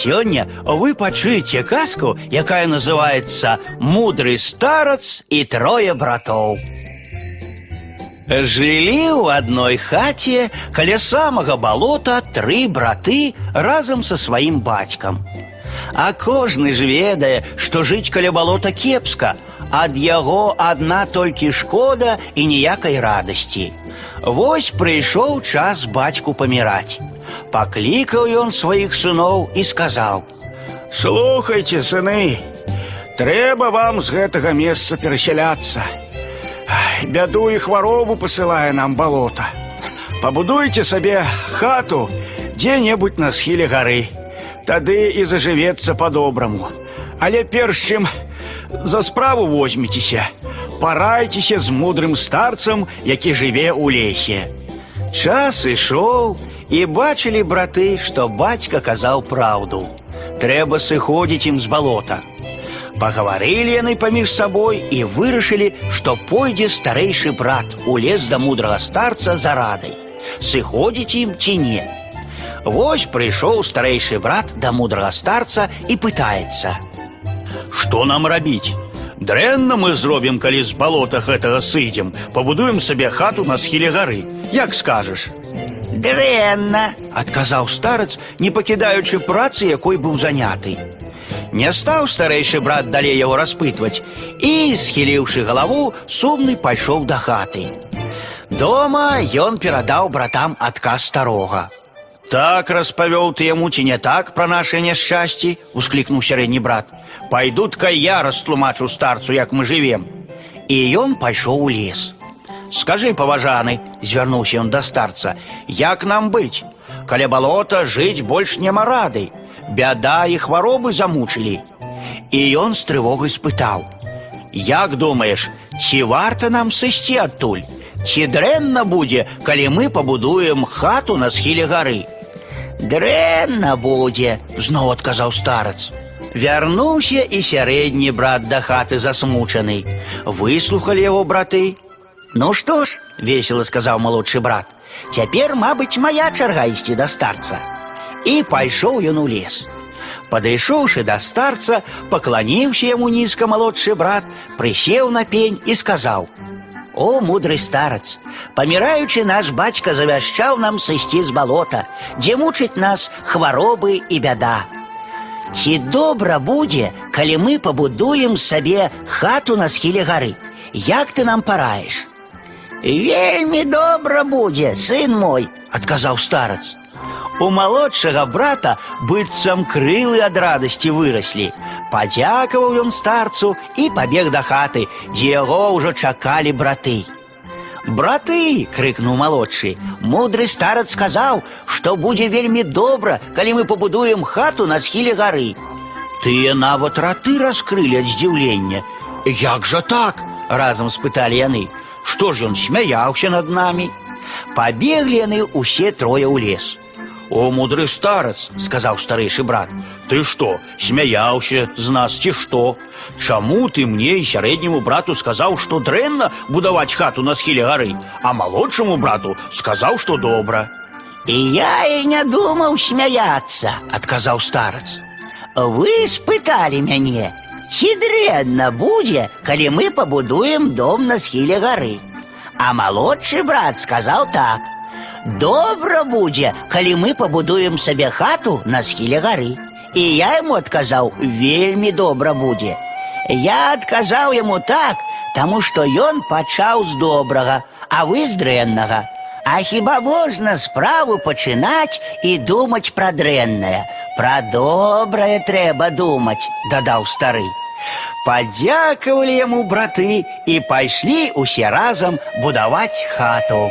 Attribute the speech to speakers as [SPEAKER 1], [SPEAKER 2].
[SPEAKER 1] Сёння вы пачуеце казку, якая называется «Мудрый старец и трое братоў. Жылі ў адной хаце каля самага балота тры браты разам са сваім бацькам. А кожны ж ведае, што жыць каля балота кепска, ад яго адна толькі шкода і ніякай радасці. Вось прыйшоў час бацьку паміраць. Паклікаў ён сваіх сыноў і сказаў: «
[SPEAKER 2] Слухайте, сыны, трэба вам з гэтага месца перасяляцца. Ай, Бяду і хваробу пасылае нам балота. Пабудуйце сабе хату дзе-небудзь на схіле гары. Тады і зажывецца по-добраму. Але перш чым за справу возьмецеся, парайцеся з мудрым старцам, які жыве ў лесе.
[SPEAKER 1] Час ішоў, і бачылі браты, што бацька казаў праўду. Трэба сыходзіць ім з балота. Пагаварылі яны паміж сабой і вырашылі, што пойдзе старэйшы брат у лес да мудрага старца за радай. Сыходзіць ім ці не. Вось прыйшоў старэйшы брат да мудрага старца і пытаецца: «
[SPEAKER 2] Што нам рабіць? Дрэнна мы зробім, калі з балота гэтага сыдзем, пабудуем сабе хату на схіле гары. Як скажаш?
[SPEAKER 1] Дрэнна, адказаў старец, не пакідаючы працы, якой быў заняты. Не стаў старэйшы брат далей яго распытваць і, схіліўшы галаву, сумны пайшоў да хаты. Дома ён перадаў братам адказ старога. Так распавёў ты яму ці не так пра наше няшчасці, усклікнуў сярэдні брат. Пайдут-ка я растлумачу старцу, як мы жывем. І ён пайшоў у лес. Скажы, паважаны, звярнуўся ён да старца, як нам быць? Каля балота жыць больш няма рады. Бяда і хваробы замучылі. І ён з трывогай спытаў: « Як думаеш, ці варта нам сысці адтуль? Ці дрэнна будзе, калі мы пабудуем хату на схіле гары? Дрэнна будзе, зноў адказаў старац. Вярнуўся і сярэдні брат да хаты засмучаны. Выслухалі яго браты. Ну што ж, весело сказаў малодшы брат. Цяпер, мабыць, моя чарга ісці да старца. І пайшоў ён у лес. Падышоўшы да старца, пакланіўся яму нізка малодшы брат, прысеў на пень і сказаў: « О, мудры старац, паміраючы наш бацька завяшчаў нам сысці з балота, дзе мучыць нас хваробы і бяда. Ці добра будзе, калі мы пабудуем сабе хату на схіле гары. Як ты нам параеш? Вельмі добра будзе, сын мой, адказаў старац. У малодшага брата быццам крылы ад радасці выраслі. Падзякаваў ён старцу і пабег да хаты, дзе яго ўжо чакалі браты. Браты, крыкнуў малодшы, мудры старац сказаў, што будзе вельмі добра, калі мы пабудуем хату на схіле гары. Тыя нават раты раскрылі ад здзіўлення. Як жа так? разам спыталі яны. Што ж ён смяяўся над намі? Пабеглі яны ўсе трое ў лес. О, мудры старац, сказаў старэйшы брат, ты што, смяяўся з нас ці што? Чаму ты мне і сярэдняму брату сказаў, што дрэнна будаваць хату на схіле гары, а малодшаму брату сказаў, што добра. І я і не думаў смяяцца, адказаў старац. Вы спыталі мяне, ці дрэнна будзе, калі мы пабудуем дом на схіле гары. А малодшы брат сказаў так: Добра будзе, калі мы пабудуем сабе хату на схіле гары. І я яму адказаў, вельмі добра будзе. Я адказаў яму так, таму што ён пачаў з добрага, а вы з дрэннага. А хіба можна справу пачынаць і думаць пра дрэннае. Пра добрае трэба думаць, дадаў стары. Падзякавалі яму браты і пайшлі ўсе разам будаваць хату.